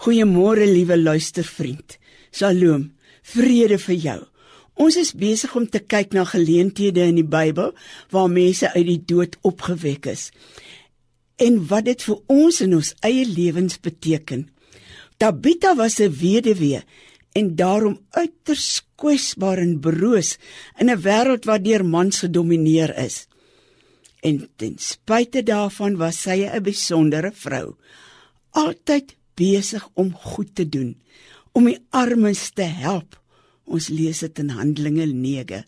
Goeiemôre liewe luistervriend. Shalom. Vrede vir jou. Ons is besig om te kyk na geleenthede in die Bybel waar mense uit die dood opgewek is en wat dit vir ons in ons eie lewens beteken. Tabitha was 'n weduwee en daarom uiters kwesbaar en broos in 'n wêreld wat deur mans gedomeineer is. En ten spyte daarvan was sy 'n besondere vrou, altyd besig om goed te doen, om die armes te help. Ons lees dit in Handelinge 9.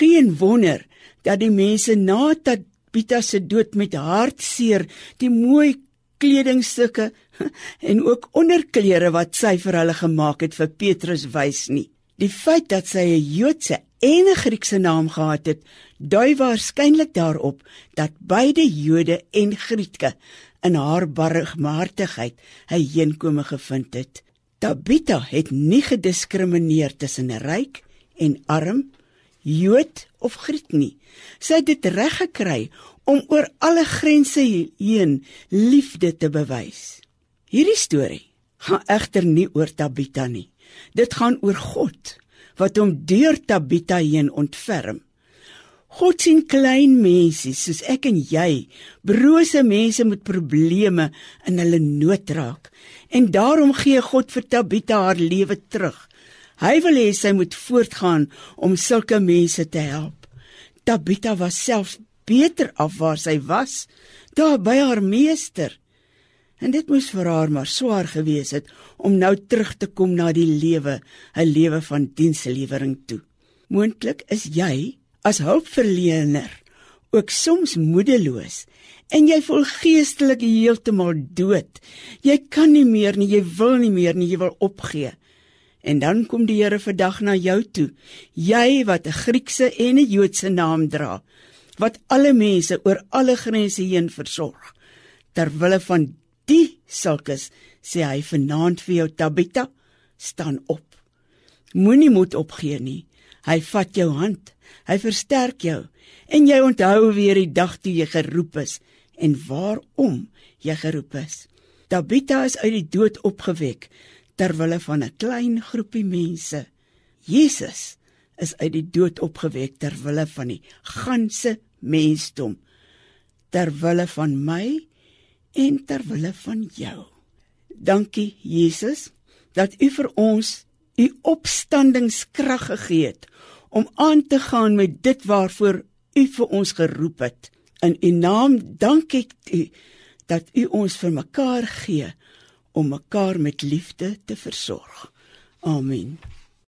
Geen wonder dat die mense na Tabitha se dood met hartseer die mooi kledingstukke en ook onderklere wat sy vir hulle gemaak het vir Petrus wys nie. Die feit dat sy 'n Joodse en 'n Griekse naam gehad het, dui waarskynlik daarop dat beide Jode en Grieke in haar barmhartigheid 'n heenkome gevind het. Tabitha het nie gediskrimineer tussen ryk en arm, Jood of Griek nie. Sy het dit reg gekry om oor alle grense heen liefde te bewys. Hierdie storie gaan egter nie oor Tabitha nie. Dit gaan oor God wat hom deur Tabitha heen ontferm. God sien klein mense soos ek en jy, brose mense met probleme in hulle nood raak. En daarom gee God vir Tabitha haar lewe terug. Hy wil hê sy moet voortgaan om sulke mense te help. Tabitha was self beter af waar sy was, daar by haar meester. En dit moes vir haar maar swaar gewees het om nou terug te kom na die lewe, 'n lewe van dienslewering toe. Moontlik is jy as hulpverlener ook soms moedeloos en jy voel geestelik heeltemal dood. Jy kan nie meer nie, jy wil nie meer nie, jy wil opgee. En dan kom die Here vandag na jou toe. Jy wat 'n Griekse en 'n Joodse naam dra, wat alle mense oor alle grense heen versorg. Terwille van die sulkes sê hy vanaand vir jou Tabita, staan op. Moenie moed opgee nie. Hy vat jou hand. Hy versterk jou en jy onthou weer die dag toe jy geroep is en waarom jy geroep is. Tabitha is uit die dood opgewek ter wille van 'n klein groepie mense. Jesus is uit die dood opgewek ter wille van die ganse mensdom. Ter wille van my en ter wille van jou. Dankie Jesus dat U vir ons U opstandingskrag gegee het om aan te gaan met dit waarvoor U vir ons geroep het. In U naam dank ek U dat U ons vir mekaar gee om mekaar met liefde te versorg. Amen.